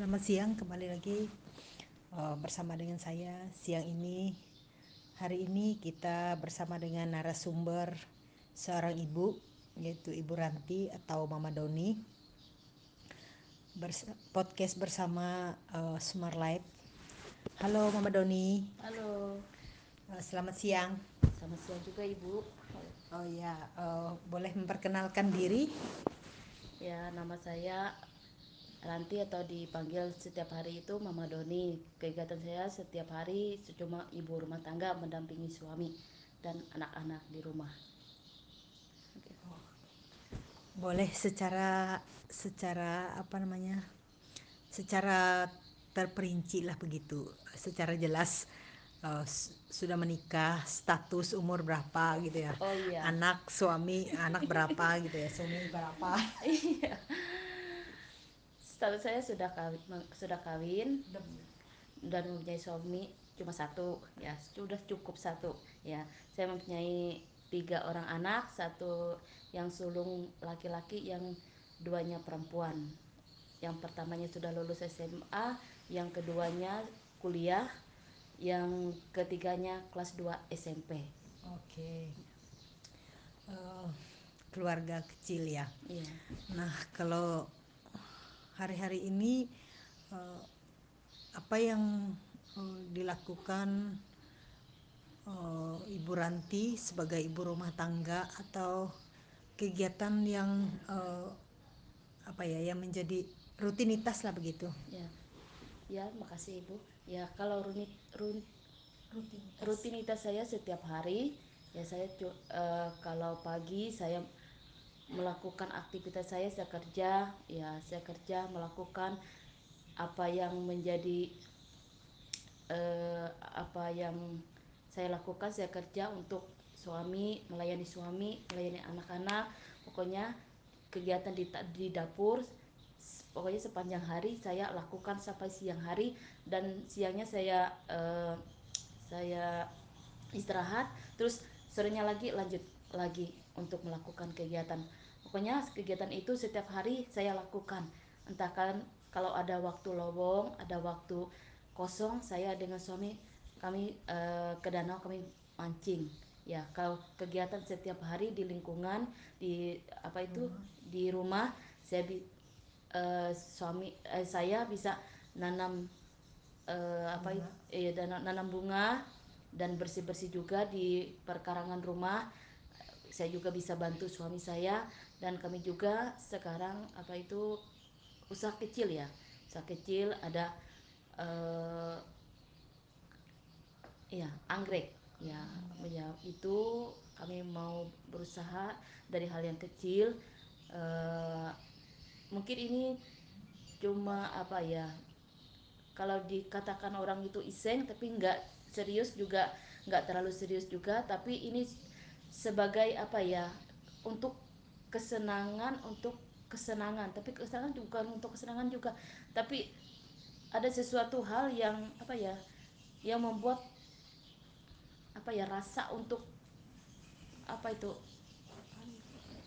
Selamat siang, kembali lagi uh, bersama dengan saya siang ini. Hari ini kita bersama dengan narasumber seorang ibu, yaitu Ibu Ranti atau Mama Doni. Bers podcast bersama uh, Smart Life. Halo Mama Doni. Halo. Uh, selamat siang. Selamat siang juga Ibu. Oh ya, uh, boleh memperkenalkan diri? Ya, nama saya Ranti atau dipanggil setiap hari itu Mama Doni. Kegiatan saya setiap hari cuma ibu rumah tangga mendampingi suami dan anak-anak di rumah. Boleh secara secara apa namanya? Secara terperinci lah begitu, secara jelas uh, sudah menikah, status umur berapa gitu ya. Oh iya. Anak, suami, anak berapa gitu ya, suami berapa. Iya status saya sudah kawin sudah kawin. Dan mempunyai suami cuma satu. Ya sudah cukup satu. Ya saya mempunyai tiga orang anak satu yang sulung laki-laki yang duanya perempuan. Yang pertamanya sudah lulus SMA yang keduanya kuliah yang ketiganya kelas 2 SMP oke okay. uh, eh, keluarga kecil ya. Iya. nah kalau hari-hari ini uh, apa yang uh, dilakukan uh, Ibu Ranti sebagai ibu rumah tangga atau kegiatan yang uh, apa ya yang menjadi rutinitas lah begitu. Ya, ya makasih Ibu. Ya kalau runit, run, rutinitas. rutinitas saya setiap hari ya saya uh, kalau pagi saya melakukan aktivitas saya saya kerja ya saya kerja melakukan apa yang menjadi eh, apa yang saya lakukan saya kerja untuk suami melayani suami melayani anak-anak pokoknya kegiatan di, di dapur pokoknya sepanjang hari saya lakukan sampai siang hari dan siangnya saya eh, saya istirahat terus sorenya lagi lanjut lagi untuk melakukan kegiatan pokoknya kegiatan itu setiap hari saya lakukan. Entah kan kalau ada waktu lowong ada waktu kosong saya dengan suami kami e, ke danau kami mancing. Ya kalau kegiatan setiap hari di lingkungan di apa itu hmm. di rumah saya bi, e, suami e, saya bisa nanam e, apa itu ya, nanam bunga dan bersih bersih juga di perkarangan rumah saya juga bisa bantu suami saya dan kami juga sekarang apa itu usaha kecil ya. Usaha kecil ada uh, ya anggrek. Ya ya itu kami mau berusaha dari hal yang kecil uh, mungkin ini cuma apa ya kalau dikatakan orang itu iseng tapi nggak serius juga nggak terlalu serius juga tapi ini sebagai apa ya untuk kesenangan untuk kesenangan. Tapi kesenangan bukan untuk kesenangan juga. Tapi ada sesuatu hal yang apa ya yang membuat apa ya rasa untuk apa itu?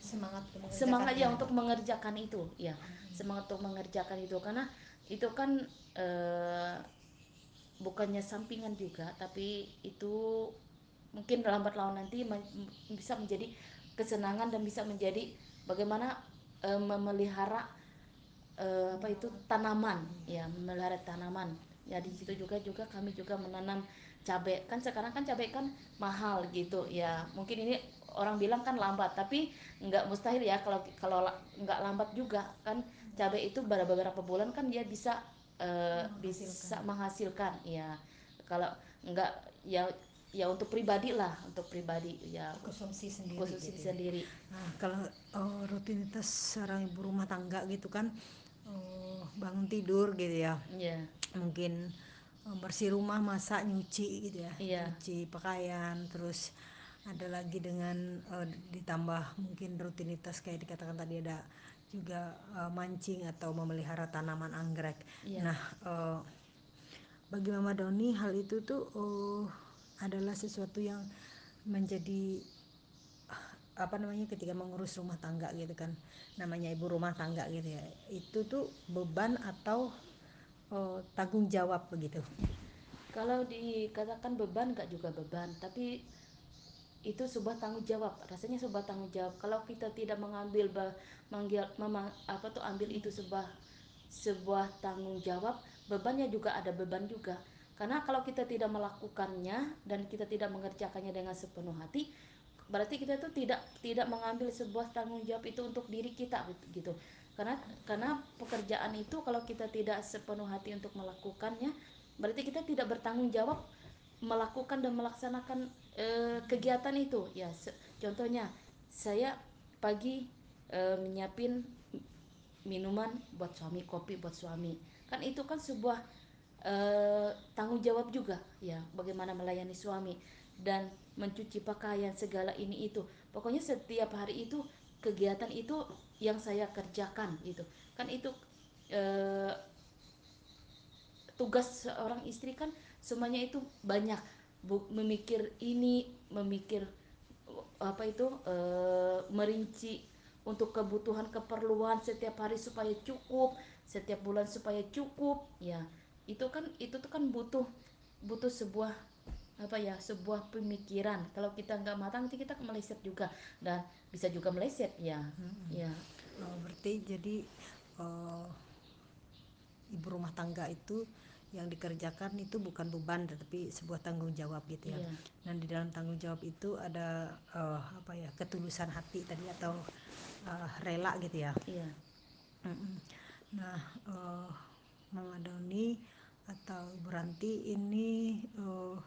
Semangat semangat ya untuk mengerjakan itu. Ya semangat untuk mengerjakan itu. Karena itu kan e, bukannya sampingan juga tapi itu mungkin lambat laun nanti bisa menjadi kesenangan dan bisa menjadi bagaimana e, memelihara e, apa itu tanaman. Ya memelihara tanaman. Ya di situ juga juga kami juga menanam cabai kan sekarang kan cabai kan mahal gitu. Ya mungkin ini orang bilang kan lambat tapi nggak mustahil ya kalau kalau nggak lambat juga kan. Cabai itu beberapa bulan kan dia bisa e, bisa menghasilkan. Ya kalau nggak ya ya untuk pribadi lah untuk pribadi ya konsumsi sendiri konsumsi gitu. Ya. sendiri nah kalau uh, rutinitas seorang ibu rumah tangga gitu kan uh, bangun tidur gitu ya yeah. mungkin uh, bersih rumah masak nyuci gitu ya yeah. nyuci pakaian terus ada lagi dengan uh, ditambah mungkin rutinitas kayak dikatakan tadi ada juga uh, mancing atau memelihara tanaman anggrek yeah. nah uh, bagi Mama Doni hal itu tuh uh, adalah sesuatu yang menjadi apa namanya ketika mengurus rumah tangga gitu kan. Namanya ibu rumah tangga gitu ya. Itu tuh beban atau uh, tanggung jawab begitu. Kalau dikatakan beban nggak juga beban. Tapi itu sebuah tanggung jawab. Rasanya sebuah tanggung jawab. Kalau kita tidak mengambil manggil memang apa tuh ambil itu sebuah sebuah tanggung jawab bebannya juga ada beban juga karena kalau kita tidak melakukannya dan kita tidak mengerjakannya dengan sepenuh hati berarti kita itu tidak tidak mengambil sebuah tanggung jawab itu untuk diri kita gitu. Karena karena pekerjaan itu kalau kita tidak sepenuh hati untuk melakukannya berarti kita tidak bertanggung jawab melakukan dan melaksanakan e, kegiatan itu. Ya contohnya saya pagi e, menyiapin minuman buat suami kopi buat suami. Kan itu kan sebuah e, tanggung jawab juga ya bagaimana melayani suami dan mencuci pakaian segala ini itu. Pokoknya setiap hari itu kegiatan itu yang saya kerjakan gitu. Kan itu e, tugas seorang istri kan semuanya itu banyak. Memikir ini memikir apa itu e, merinci untuk kebutuhan keperluan setiap hari supaya cukup setiap bulan supaya cukup ya itu kan itu tuh kan butuh butuh sebuah apa ya sebuah pemikiran kalau kita nggak matang nanti kita meleset juga dan bisa juga meleset ya hmm. ya oh, berarti jadi uh, ibu rumah tangga itu yang dikerjakan itu bukan beban tetapi sebuah tanggung jawab gitu ya. Yeah. Dan di dalam tanggung jawab itu ada uh, apa ya ketulusan hati tadi atau uh, rela gitu ya. Iya. Mm -mm. Nah, uh, Mama Doni atau Ibu Ranti ini uh,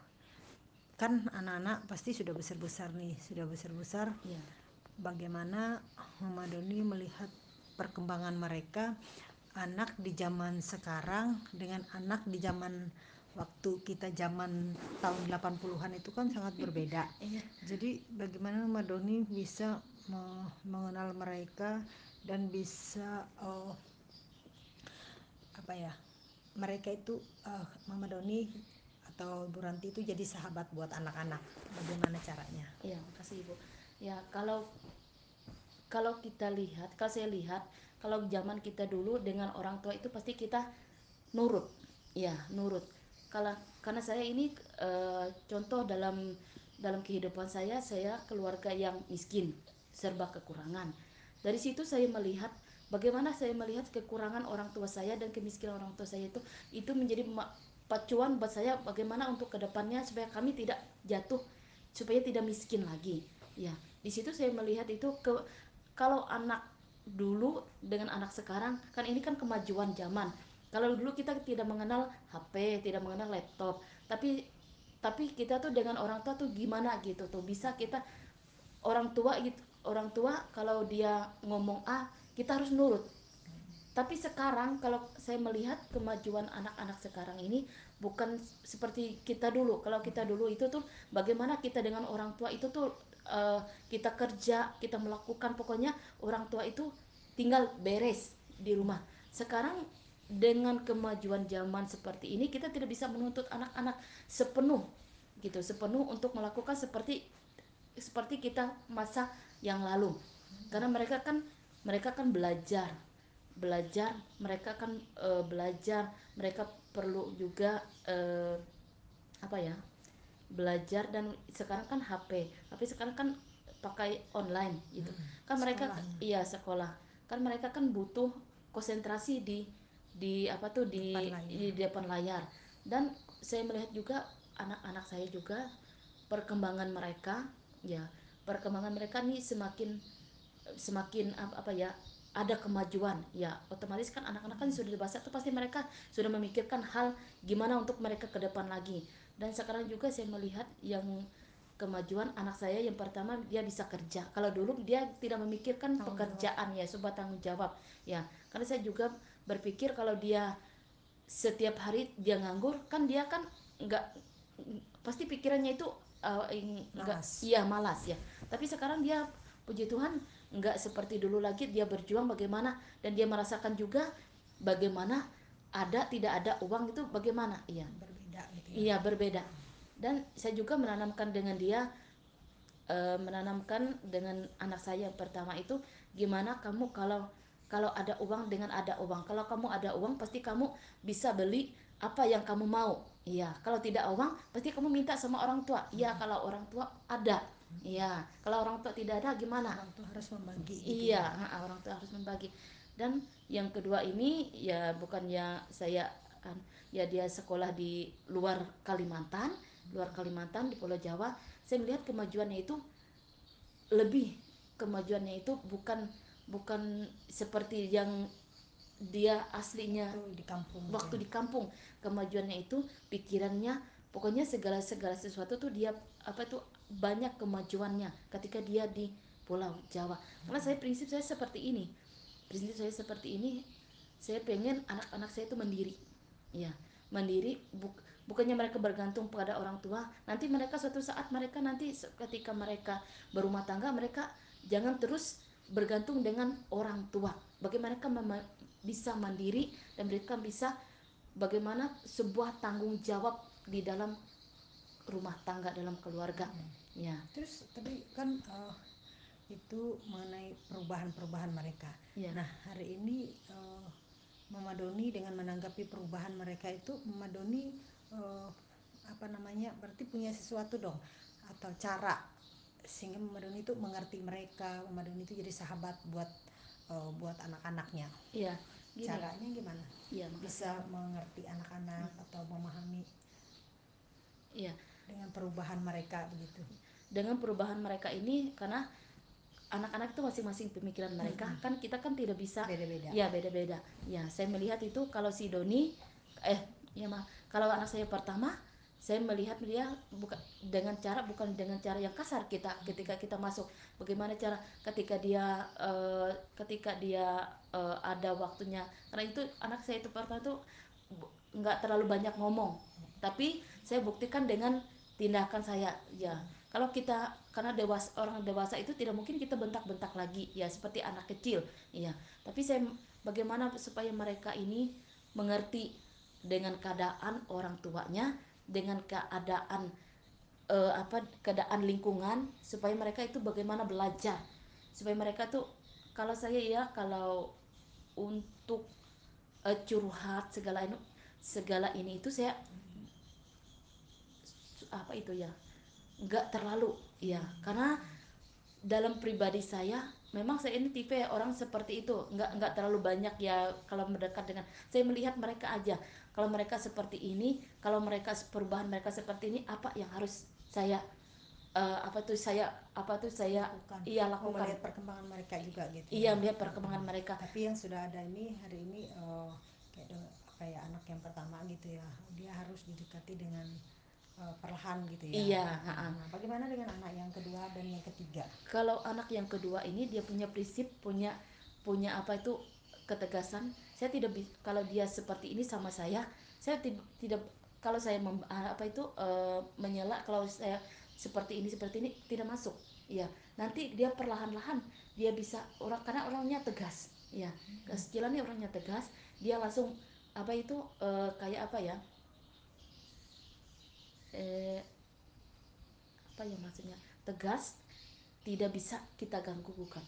kan anak-anak pasti sudah besar-besar nih, sudah besar-besar. Yeah. Bagaimana Mama Doni melihat perkembangan mereka anak di zaman sekarang dengan anak di zaman waktu kita zaman tahun 80-an itu kan sangat berbeda. Iya. Jadi bagaimana Madoni bisa mengenal mereka dan bisa uh, apa ya? Mereka itu uh, Mama Doni atau Bu Ranti itu jadi sahabat buat anak-anak. Bagaimana caranya? Iya, makasih Ibu. Ya, kalau kalau kita lihat, kalau saya lihat kalau zaman kita dulu dengan orang tua itu pasti kita nurut ya nurut kalau karena saya ini e, contoh dalam dalam kehidupan saya saya keluarga yang miskin serba kekurangan dari situ saya melihat bagaimana saya melihat kekurangan orang tua saya dan kemiskinan orang tua saya itu itu menjadi pacuan buat saya bagaimana untuk ke depannya supaya kami tidak jatuh supaya tidak miskin lagi. Ya di situ saya melihat itu ke kalau anak dulu dengan anak sekarang kan ini kan kemajuan zaman. Kalau dulu kita tidak mengenal HP tidak mengenal laptop tapi tapi kita tuh dengan orang tua tuh gimana gitu tuh? Bisa kita orang tua gitu orang tua kalau dia ngomong A kita harus nurut. Tapi sekarang kalau saya melihat kemajuan anak-anak sekarang ini bukan seperti kita dulu. Kalau kita dulu itu tuh bagaimana kita dengan orang tua itu tuh uh, kita kerja kita melakukan pokoknya orang tua itu tinggal beres di rumah. Sekarang dengan kemajuan zaman seperti ini kita tidak bisa menuntut anak-anak sepenuh gitu sepenuh untuk melakukan seperti seperti kita masa yang lalu. Karena mereka kan mereka kan belajar. Belajar mereka kan e, belajar. Mereka perlu juga e, apa ya belajar dan sekarang kan HP tapi sekarang kan pakai online gitu. Hmm, kan mereka sekolah. iya sekolah. Kan mereka kan butuh konsentrasi di di apa tuh di depan di depan layar. Dan saya melihat juga anak-anak saya juga perkembangan mereka ya perkembangan mereka nih semakin semakin apa, ya ada kemajuan. Ya otomatis kan anak-anak kan sudah dewasa tuh pasti mereka sudah memikirkan hal gimana untuk mereka ke depan lagi. Dan sekarang juga saya melihat yang kemajuan anak saya yang pertama dia bisa kerja. Kalau dulu dia tidak memikirkan tanggung pekerjaan jawab. ya sebuah tanggung jawab. Ya karena saya juga berpikir kalau dia setiap hari dia nganggur kan dia kan nggak pasti pikirannya itu uh, enggak iya malas ya. Tapi sekarang dia puji Tuhan nggak seperti dulu lagi dia berjuang bagaimana. Dan dia merasakan juga bagaimana ada tidak ada uang itu bagaimana. Iya. Gitu ya. Iya berbeda. Dan saya juga menanamkan dengan dia e, menanamkan dengan anak saya yang pertama itu gimana kamu kalau kalau ada uang dengan ada uang. Kalau kamu ada uang pasti kamu bisa beli apa yang kamu mau iya kalau tidak uang pasti kamu minta sama orang tua. Iya hmm. kalau orang tua ada. Iya kalau orang tua tidak ada gimana? Orang tua harus membagi gitu iya ya. orang tua harus membagi. Dan yang kedua ini ya bukannya saya ya dia sekolah di luar Kalimantan luar Kalimantan di Pulau Jawa. Saya melihat kemajuannya itu lebih kemajuannya itu bukan bukan seperti yang dia aslinya. Waktu di kampung. Waktu ya. di kampung kemajuannya itu pikirannya pokoknya segala segala sesuatu tuh dia apa itu banyak kemajuannya ketika dia di Pulau Jawa. Karena saya prinsip saya seperti ini. Prinsip saya seperti ini saya pengen anak-anak saya itu mandiri. Ya mandiri buk, bukannya mereka bergantung pada orang tua. Nanti mereka suatu saat mereka nanti ketika mereka berumah tangga mereka jangan terus bergantung dengan orang tua bagaimana mereka bisa mandiri dan mereka bisa bagaimana sebuah tanggung jawab di dalam rumah tangga dalam keluarga hmm. ya terus tadi kan uh, itu mengenai perubahan-perubahan mereka ya. nah hari ini uh, Mama Doni dengan menanggapi perubahan mereka itu Mama Doni uh, apa namanya berarti punya sesuatu dong atau cara sehingga Mama Doni itu mengerti mereka Mama Doni itu jadi sahabat buat uh, buat anak-anaknya. Iya caranya gimana? Iya bisa mengerti anak-anak hmm. atau memahami iya. dengan perubahan mereka begitu? Dengan perubahan mereka ini karena anak-anak itu masing-masing pemikiran mereka. Hmm. kan kita kan tidak bisa beda-beda. Ya beda-beda. Ya saya melihat itu kalau si Doni eh ya mah kalau anak saya pertama saya melihat dia bukan dengan cara bukan dengan cara yang kasar kita ketika kita masuk. Bagaimana cara ketika dia uh, ketika dia uh, ada waktunya. Karena itu anak saya itu pertama itu nggak terlalu banyak ngomong. Tapi saya buktikan dengan tindakan saya ya. Kalau kita karena dewasa orang dewasa itu tidak mungkin kita bentak-bentak lagi ya seperti anak kecil ya tapi saya bagaimana supaya mereka ini mengerti dengan keadaan orang tuanya dengan keadaan uh, apa keadaan lingkungan supaya mereka itu bagaimana belajar. Supaya mereka tuh kalau saya ya kalau untuk uh, curhat segala ini segala ini itu saya apa itu ya nggak terlalu ya. Karena dalam pribadi saya memang saya ini tipe orang seperti itu. Nggak nggak terlalu banyak ya kalau mendekat dengan saya melihat mereka aja kalau mereka seperti ini kalau mereka perubahan mereka seperti ini apa yang harus saya uh, apa tuh saya apa tuh saya lakukan. iya lakukan oh, melihat perkembangan mereka juga gitu iya ya. melihat perkembangan mereka tapi yang sudah ada ini hari ini uh, kayak kayak anak yang pertama gitu ya dia harus didekati dengan uh, perlahan gitu ya. Iya. Nah, bagaimana dengan anak yang kedua dan yang ketiga? Kalau anak yang kedua ini dia punya prinsip, punya punya apa itu ketegasan. Saya tidak kalau dia seperti ini sama saya, saya tidak kalau saya mem, apa itu uh, menyela kalau saya seperti ini seperti ini tidak masuk. Ya, nanti dia perlahan-lahan dia bisa orang karena orangnya tegas. Ya, jalannya orangnya tegas, dia langsung apa itu uh, kayak apa ya? eh, apa ya maksudnya tegas tidak bisa kita ganggu gugat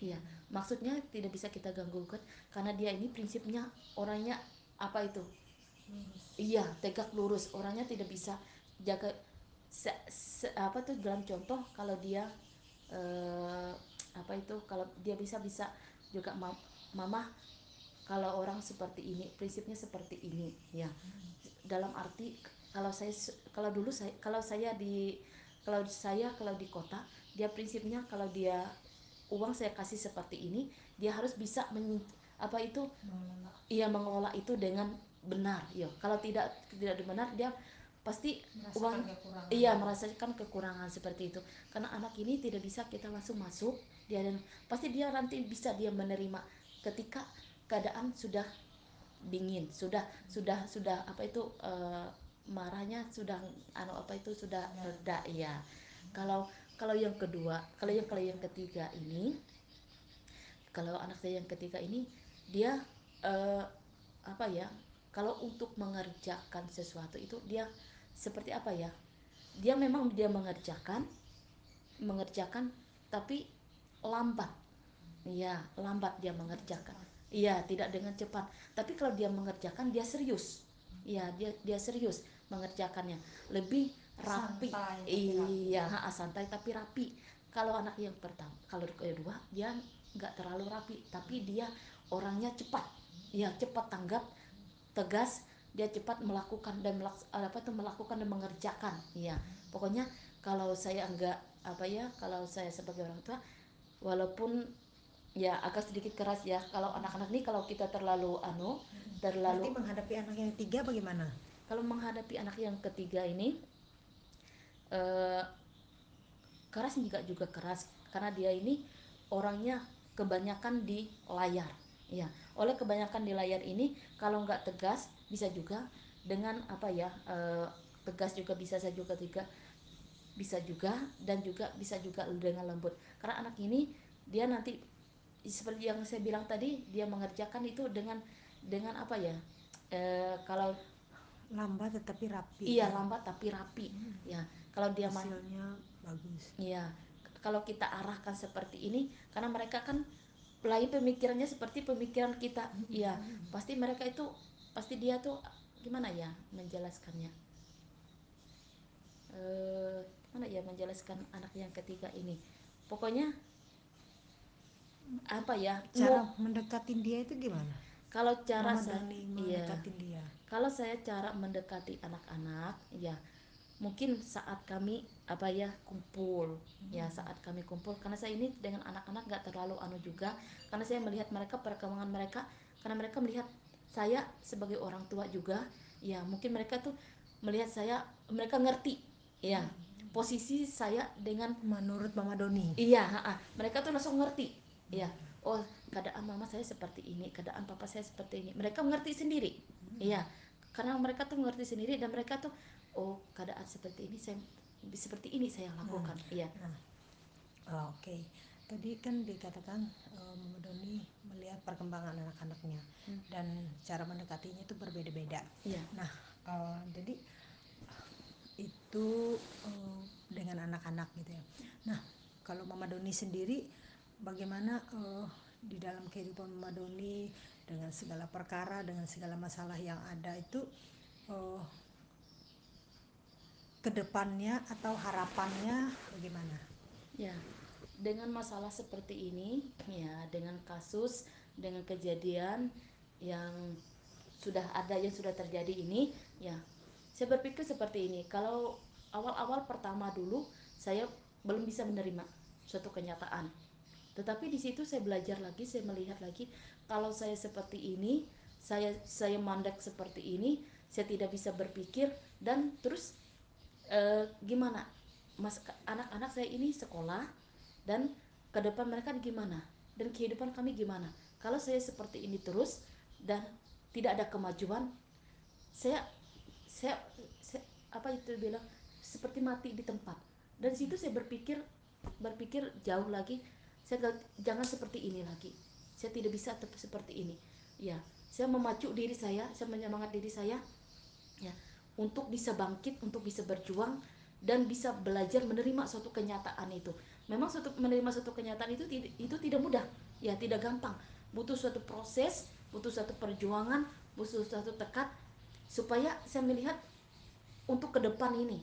iya maksudnya tidak bisa kita ganggu gugat karena dia ini prinsipnya orangnya apa itu? Lurus. iya tegak lurus. Orangnya tidak bisa jaga se, se, apa tuh dalam contoh kalau dia eh, apa itu kalau dia bisa bisa juga ma mama kalau orang seperti ini prinsipnya seperti ini ya. Dalam arti kalau saya kalau dulu saya kalau saya di kalau saya kalau di kota dia prinsipnya kalau dia uang saya kasih seperti ini dia harus bisa men, apa itu? Mengelola. iya mengelola itu dengan benar ya kalau tidak tidak benar dia pasti merasakan uang kekurangan. iya merasakan kekurangan seperti itu. Karena anak ini tidak bisa kita langsung masuk dia dan pasti dia nanti bisa dia menerima ketika keadaan sudah dingin sudah sudah sudah apa itu uh, marahnya sudah anu apa itu sudah reda ya kalau kalau yang kedua kalau yang kalau yang ketiga ini kalau anak saya yang ketiga ini dia uh, apa ya kalau untuk mengerjakan sesuatu itu dia seperti apa ya? Dia memang dia mengerjakan mengerjakan tapi lambat. Iya lambat dia mengerjakan. Iya tidak dengan cepat. Tapi kalau dia mengerjakan dia serius. Iya dia dia serius mengerjakannya. Lebih rapi. Santai, iya ha, santai tapi rapi. Kalau anak yang pertama kalau kedua dia nggak terlalu rapi tapi dia orangnya cepat. Ya cepat tanggap tegas dia cepat melakukan dan melaks, apa tuh melakukan dan mengerjakan. Ya pokoknya kalau saya enggak apa ya kalau saya sebagai orang tua walaupun ya agak sedikit keras ya kalau anak-anak nih kalau kita terlalu anu terlalu Berarti menghadapi anak yang ketiga bagaimana? kalau menghadapi anak yang ketiga ini eh, keras juga juga keras. Karena dia ini orangnya kebanyakan di layar. Ya oleh kebanyakan di layar ini kalau nggak tegas bisa juga dengan apa ya eh, tegas juga bisa saya juga juga bisa juga dan juga bisa juga dengan lembut. Karena anak ini dia nanti seperti yang saya bilang tadi dia mengerjakan itu dengan dengan apa ya e, kalau lambat tetapi rapi iya lambat tapi rapi. Hmm. ya kalau dia hasilnya bagus. Iya kalau kita arahkan seperti ini karena mereka kan lain pemikirannya seperti pemikiran kita. Iya pasti mereka itu pasti dia tuh gimana ya menjelaskannya? E, gimana ya menjelaskan anak yang ketiga ini? Pokoknya apa ya cara mau, mendekatin dia itu gimana? Kalau cara saya iya. dia. Kalau saya cara mendekati anak-anak ya mungkin saat kami apa ya kumpul. Ya, hmm. ya saat kami kumpul. Karena saya ini dengan anak-anak nggak terlalu anu juga. Karena saya melihat mereka perkembangan mereka. Karena mereka melihat saya sebagai orang tua juga. Ya mungkin mereka tuh melihat saya mereka ngerti. Ya hmm. posisi saya dengan menurut Mama Doni. Iya ha -ha, mereka tuh langsung ngerti. Ya oh keadaan mama saya seperti ini keadaan papa saya seperti ini. Mereka mengerti sendiri. Iya hmm. karena mereka tuh mengerti sendiri dan mereka tuh oh keadaan seperti ini saya seperti ini saya lakukan hmm. iya hmm. oh, oke okay. tadi kan dikatakan um, Doni melihat perkembangan anak-anaknya hmm. dan cara mendekatinya itu berbeda-beda iya. nah uh, jadi itu uh, dengan anak-anak gitu ya nah kalau Mama Doni sendiri bagaimana uh, di dalam kehidupan Madoni dengan segala perkara dengan segala masalah yang ada itu uh, ke depannya atau harapannya bagaimana? Ya, dengan masalah seperti ini, ya, dengan kasus, dengan kejadian yang sudah ada yang sudah terjadi ini, ya, saya berpikir seperti ini. Kalau awal-awal pertama dulu, saya belum bisa menerima suatu kenyataan tetapi di situ saya belajar lagi saya melihat lagi kalau saya seperti ini saya saya mandek seperti ini saya tidak bisa berpikir dan terus e, gimana? Mas anak-anak saya ini sekolah dan ke depan mereka gimana? Dan kehidupan kami gimana? Kalau saya seperti ini terus dan tidak ada kemajuan saya saya, saya apa itu bilang? Seperti mati di tempat. Dan situ saya berpikir berpikir jauh lagi saya jangan seperti ini lagi. Saya tidak bisa seperti ini. Ya saya memacu diri saya saya menyemangat diri saya. Ya untuk bisa bangkit untuk bisa berjuang dan bisa belajar menerima suatu kenyataan itu. Memang suatu menerima suatu kenyataan itu itu tidak mudah. Ya tidak gampang. Butuh suatu proses butuh suatu perjuangan butuh suatu tekad supaya saya melihat untuk ke depan ini.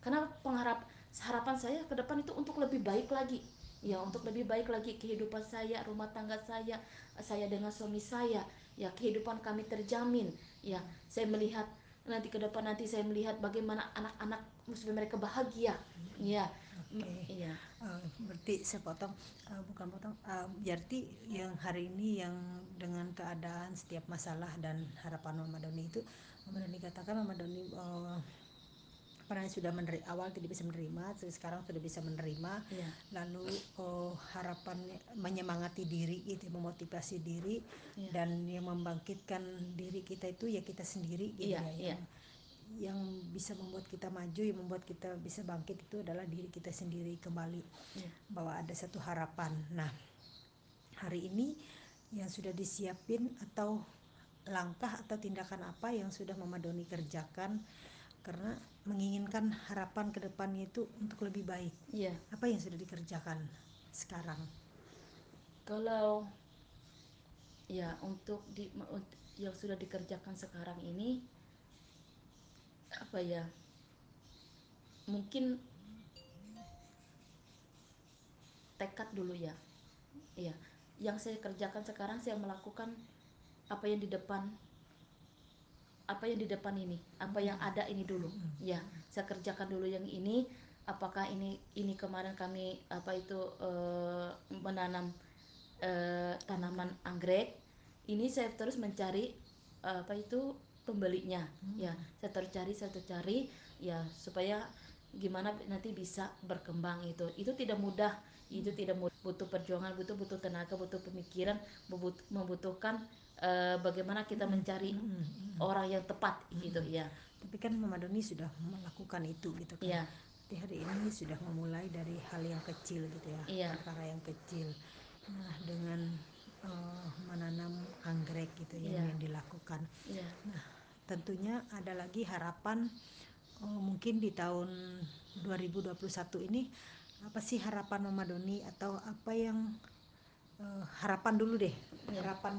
Karena pengharap harapan saya ke depan itu untuk lebih baik lagi. Ya untuk lebih baik lagi kehidupan saya rumah tangga saya saya dengan suami saya. Ya kehidupan kami terjamin. Ya saya melihat nanti ke depan nanti saya melihat bagaimana anak-anak muslim mereka bahagia ya okay. iya. Uh, berarti saya potong, uh, bukan potong. Uh, berarti yang hari ini yang dengan keadaan setiap masalah dan harapan Mama Doni itu, Mama Doni katakan Mama Doni uh, pernah sudah menerima awal tidak bisa menerima sekarang sudah bisa menerima yeah. lalu oh, harapan menyemangati diri itu memotivasi diri yeah. dan yang membangkitkan diri kita itu ya kita sendiri gitu yeah, ya yang yeah. yang bisa membuat kita maju yang membuat kita bisa bangkit itu adalah diri kita sendiri kembali yeah. bahwa ada satu harapan nah hari ini yang sudah disiapin atau langkah atau tindakan apa yang sudah Mama Doni kerjakan karena menginginkan harapan ke depannya itu untuk lebih baik. Iya. Apa yang sudah dikerjakan sekarang? kalau ya untuk di yang sudah dikerjakan sekarang ini apa ya mungkin tekad dulu ya iya yang saya kerjakan sekarang saya melakukan apa yang di depan apa yang di depan ini apa yang ada ini dulu. Ya saya kerjakan dulu yang ini apakah ini ini kemarin kami apa itu uh, menanam uh, tanaman anggrek. Ini saya terus mencari apa itu pembelinya. Hmm. ya saya terus cari saya terus cari ya supaya gimana nanti bisa berkembang itu. Itu tidak mudah itu tidak butuh perjuangan butuh butuh tenaga butuh pemikiran membutuhkan uh, bagaimana kita mencari mm -hmm. orang yang tepat mm -hmm. gitu ya tapi kan Mama Doni sudah melakukan itu gitu kan yeah. Tapi hari ini sudah memulai dari hal yang kecil gitu ya yeah. perkara yang kecil nah dengan uh, menanam anggrek gitu ya yeah. yang dilakukan yeah. nah tentunya ada lagi harapan uh, mungkin di tahun 2021 ini apa sih harapan Mama Doni atau apa yang uh, harapan dulu deh ya. harapan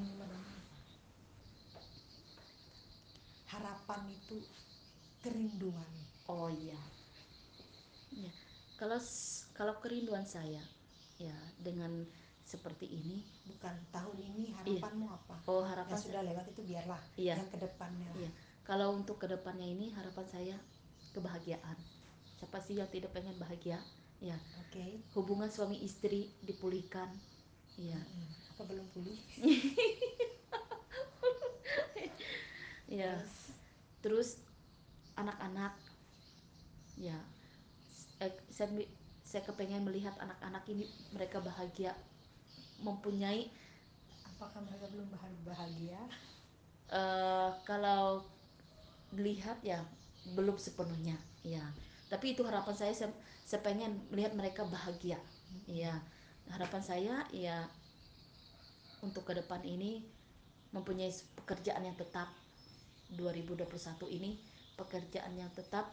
harapan itu kerinduan. Oh iya. Ya kalau kalau kerinduan saya ya dengan seperti ini bukan tahun ini harapanmu iya. apa? Oh harapan yang sudah lewat itu biarlah iya. yang ke depannya iya. kalau untuk ke depannya ini harapan saya kebahagiaan. Siapa sih yang tidak pengen bahagia? Ya. Oke. Okay. hubungan suami istri dipulihkan. Ya hmm, apa belum pulih? Ya terus anak-anak ya saya saya kepengen melihat anak-anak ini mereka bahagia mempunyai apakah mereka belum bahagia? Uh, kalau dilihat ya belum sepenuhnya ya. Tapi itu harapan saya saya, saya pengen melihat mereka bahagia ya. Harapan saya ya untuk ke depan ini mempunyai pekerjaan yang tetap 2021 ini pekerjaan yang tetap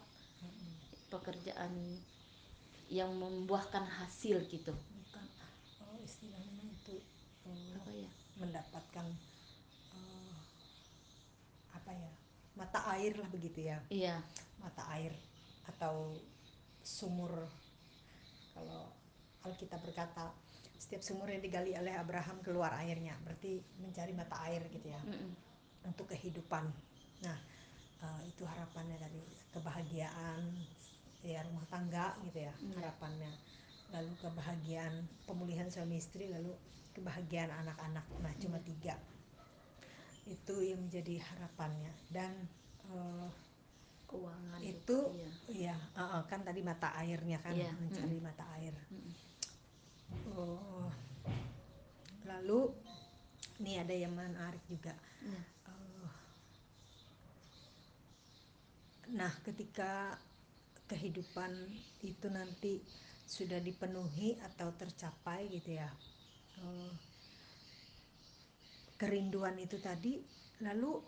pekerjaan yang membuahkan hasil gitu. Bukan oh istilahnya itu oh, apa ya? mendapatkan uh, apa ya mata air lah begitu ya. Iya. Mata air atau sumur. Kalau Alkitab berkata setiap sumur yang digali oleh Abraham keluar airnya berarti mencari mata air gitu ya mm -mm. untuk kehidupan nah uh, itu harapannya dari kebahagiaan ya rumah tangga gitu ya mm. harapannya lalu kebahagiaan pemulihan suami istri lalu kebahagiaan anak-anak nah cuma mm. tiga itu yang menjadi harapannya dan uh, keuangan itu iya ya uh, uh, kan tadi mata airnya kan yeah. mencari mm. mata air mm. oh lalu ini ada yang menarik juga yeah. Iya. uh, nah ketika kehidupan itu nanti sudah dipenuhi atau tercapai gitu ya uh, kerinduan itu tadi lalu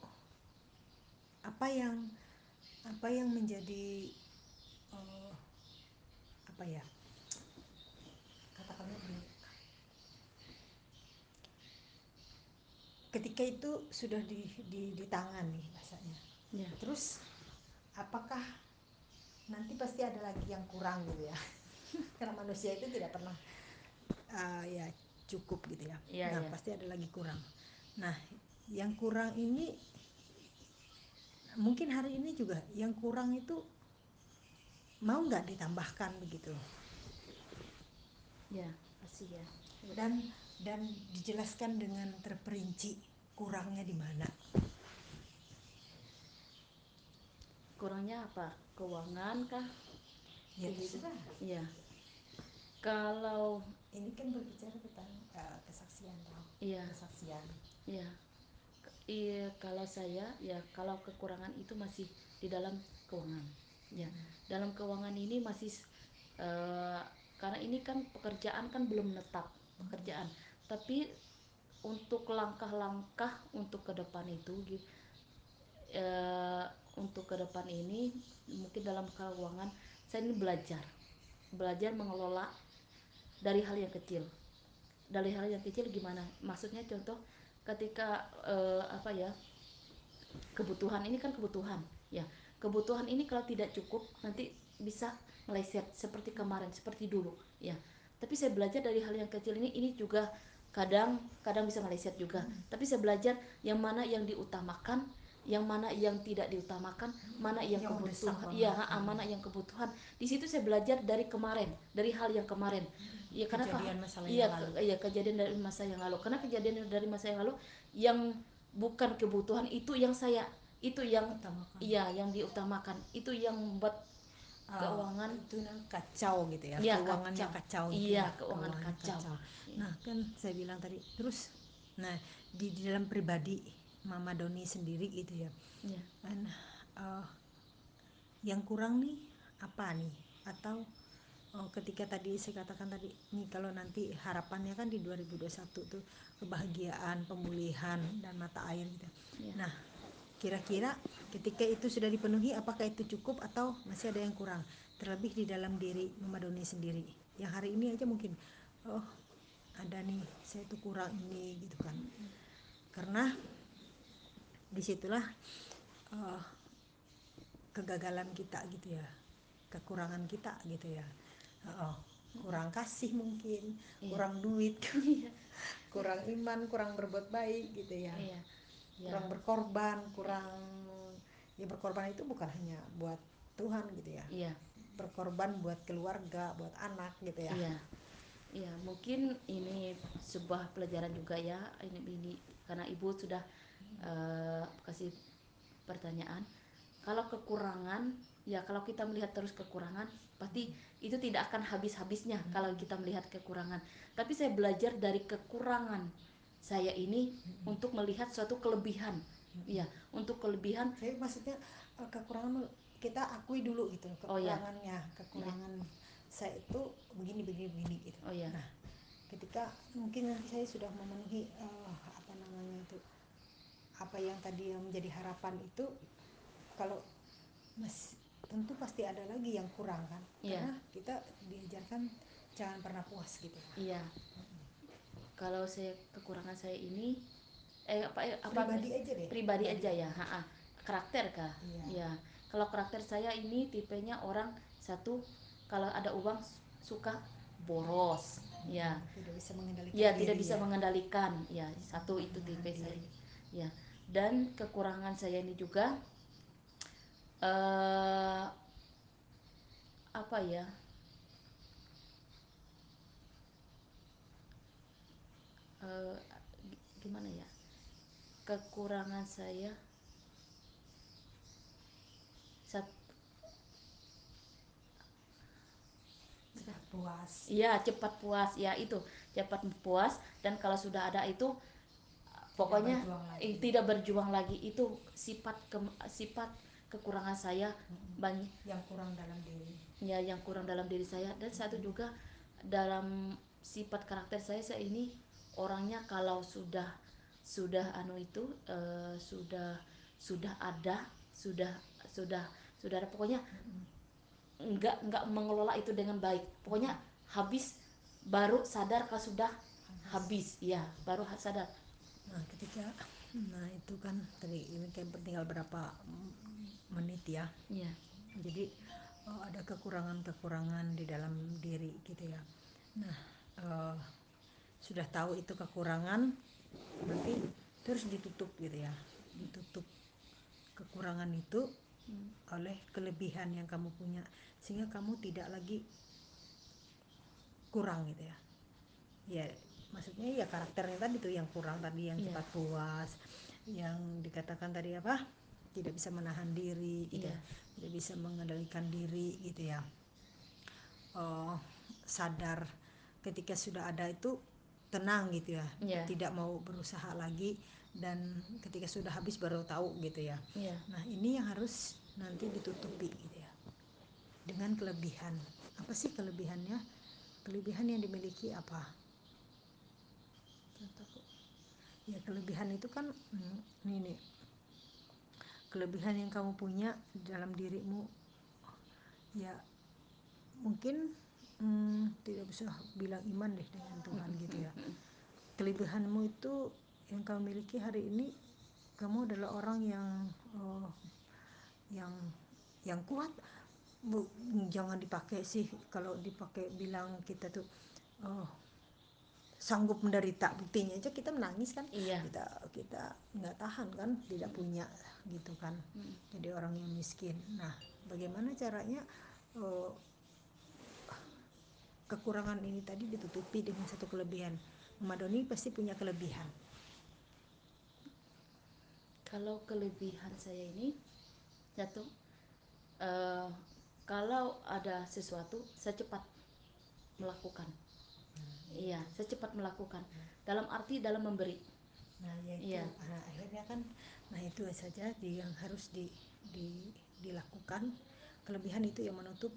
apa yang apa yang menjadi uh, apa ya katakanlah ketika itu sudah di di, di tangan nih bahasanya ya. terus apakah nanti pasti ada lagi yang kurang gitu ya? Karena manusia itu tidak pernah uh, ya cukup gitu ya, ya nah ya. pasti ada lagi kurang. Nah yang kurang ini mungkin hari ini juga yang kurang itu mau nggak ditambahkan begitu? Ya pasti ya. Dan dan dijelaskan dengan terperinci kurangnya di mana kurangnya apa? Keuangan kah? Ya terserah. Ya kalau ini kan berbicara tentang uh, kesaksian iya. Kesaksian. Iya. Iya, kalau saya ya kalau kekurangan itu masih di dalam keuangan. Ya, hmm. dalam keuangan ini masih uh, karena ini kan pekerjaan kan belum menetap pekerjaan. Tapi untuk langkah-langkah untuk ke depan itu uh, untuk ke depan ini mungkin dalam keuangan saya ini belajar. Belajar mengelola dari hal yang kecil. Dari hal yang kecil gimana? Maksudnya contoh ketika uh, apa ya kebutuhan ini kan kebutuhan ya. Kebutuhan ini kalau tidak cukup nanti bisa meleset seperti kemarin seperti dulu ya. Tapi saya belajar dari hal yang kecil ini ini juga kadang kadang bisa meleset juga. Hmm. tapi saya belajar yang mana yang diutamakan yang mana yang tidak diutamakan mana yang, yang kebutuhan. iya mana yang kebutuhan. Di situ saya belajar dari kemarin dari hal yang kemarin. Hmm. ya karena kejadian masa iya ke, iya kejadian dari masa yang lalu. Karena kejadian dari masa yang lalu yang bukan kebutuhan itu yang saya itu yang Utamakan. iya yang diutamakan. Itu yang membuat uh, keuangan itu kacau gitu ya, ya keuangannya kacau, kacau gitu iya ya. keuangan, keuangan kacau. kacau. Nah kan saya bilang tadi terus nah di, di dalam pribadi Mama Doni sendiri gitu ya, ya. kan uh, yang kurang nih apa nih? Atau oh, ketika tadi saya katakan tadi nih kalau nanti harapannya kan di 2021 tuh kebahagiaan pemulihan dan mata air gitu. Ya. nah kira-kira ketika itu sudah dipenuhi apakah itu cukup atau masih ada yang kurang? Terlebih di dalam diri Mama Doni sendiri. Yang hari ini aja mungkin oh ada nih saya itu kurang ini gitu kan. Karena di situlah uh, kegagalan kita gitu ya kekurangan kita gitu ya. Oh, kurang kasih mungkin iya. kurang duit. Kurang iman kurang berbuat baik gitu ya. Iya. Ya. kurang berkorban kurang ya berkorban itu bukan hanya buat Tuhan gitu ya. Iya. berkorban buat keluarga buat anak gitu ya. Iya. Iya mungkin ini sebuah pelajaran juga ya ini ini karena ibu sudah uh, kasih pertanyaan kalau kekurangan ya kalau kita melihat terus kekurangan pasti itu tidak akan habis-habisnya hmm. kalau kita melihat kekurangan tapi saya belajar dari kekurangan saya ini hmm. untuk melihat suatu kelebihan hmm. ya untuk kelebihan saya maksudnya eh, kekurangan kita akui dulu gitu kekurangannya oh, iya. kekurangan iya. saya itu begini begini begini gitu oh iya nah ketika mungkin nanti saya sudah memenuhi uh, apa namanya itu apa yang tadi yang menjadi harapan itu kalau mas tentu pasti ada lagi yang kurang kan? Yeah. karena kita diajarkan jangan pernah puas gitu. Iya. Kalau saya kekurangan saya ini eh apa eh, apa pribadi aja deh. pribadi, aja ya ha -ha. karakter kah? Iya. ya kalau karakter saya ini tipenya orang satu kalau ada uang suka boros. Hmm, ya tidak bisa mengendalikan ya diri, tidak bisa ya. mengendalikan. Ya satu itu tipe diri. saya ya dan kekurangan saya ini juga uh, apa ya? Uh, gimana ya? Kekurangan saya cepat puas. Iya cepat puas. Ya itu. Cepat puas. Dan kalau sudah ada itu pokoknya tidak berjuang lagi, tidak berjuang lagi. itu sifat ke, sifat kekurangan saya hmm. banyak. Yang kurang dalam diri. Ya yang kurang dalam diri saya. Dan satu juga dalam sifat karakter saya saya ini orangnya kalau sudah sudah anu itu uh, sudah sudah ada sudah sudah sudah ada. Pokoknya enggak enggak mengelola itu dengan baik. Pokoknya habis baru sadar kalau sudah habis, ya baru sadar nah ketika nah itu kan tadi ini kayak tinggal berapa menit ya. Ya jadi oh, ada kekurangan-kekurangan di dalam diri gitu ya. Nah uh, sudah tahu itu kekurangan nanti terus ditutup gitu ya. Ditutup kekurangan itu hmm. oleh kelebihan yang kamu punya sehingga kamu tidak lagi kurang gitu ya. Ya maksudnya ya karakternya tadi tuh yang kurang tadi yang yeah. cepat puas yang dikatakan tadi apa tidak bisa menahan diri gitu yeah. ya tidak bisa mengendalikan diri gitu ya oh sadar ketika sudah ada itu tenang gitu ya yeah. tidak mau berusaha lagi dan ketika sudah habis baru tahu gitu ya yeah. nah ini yang harus nanti ditutupi gitu ya dengan kelebihan apa sih kelebihannya kelebihan yang dimiliki apa ya kelebihan itu kan hmm, ini. Kelebihan yang kamu punya dalam dirimu ya mungkin hmm, tidak bisa bilang iman deh dengan Tuhan gitu ya. Kelebihanmu itu yang kamu miliki hari ini kamu adalah orang yang uh, yang yang kuat. Bu, jangan dipakai sih kalau dipakai bilang kita tuh uh, sanggup menderita buktinya aja kita menangis kan. Iya. kita kita nggak tahan kan tidak punya gitu kan. Hmm. jadi orang yang miskin. Nah bagaimana caranya uh, kekurangan ini tadi ditutupi dengan satu kelebihan. Madoni pasti punya kelebihan. Kalau kelebihan saya ini satu uh, kalau ada sesuatu saya cepat melakukan iya saya cepat melakukan. Dalam arti dalam memberi. Nah ya itu. Iya. nah, akhirnya kan nah itu saja yang harus di, di dilakukan. Kelebihan itu yang menutup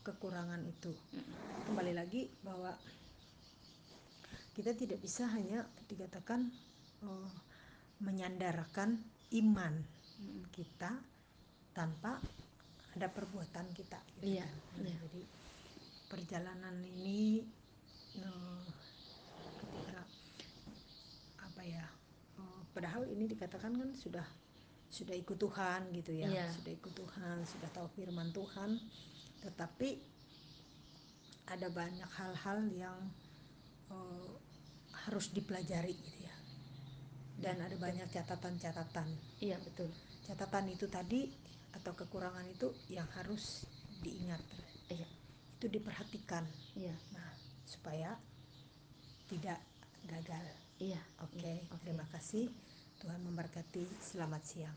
kekurangan itu. Kembali lagi bahwa kita tidak bisa hanya dikatakan oh, menyandarkan iman kita tanpa ada perbuatan kita gitu iya, kan. nah, iya. jadi perjalanan ini uh, ketika apa ya uh, padahal ini dikatakan kan sudah sudah ikut Tuhan gitu ya yeah. sudah ikut Tuhan sudah tahu firman Tuhan. Tetapi ada banyak hal-hal yang uh, harus dipelajari gitu ya. Dan ada banyak catatan-catatan. Iya. Betul. Catatan itu tadi atau kekurangan itu yang harus diingat. Iya. Itu diperhatikan. Iya. Nah supaya tidak gagal. Iya. Oke, iya. okay, okay. terima kasih. Tuhan memberkati. Selamat siang.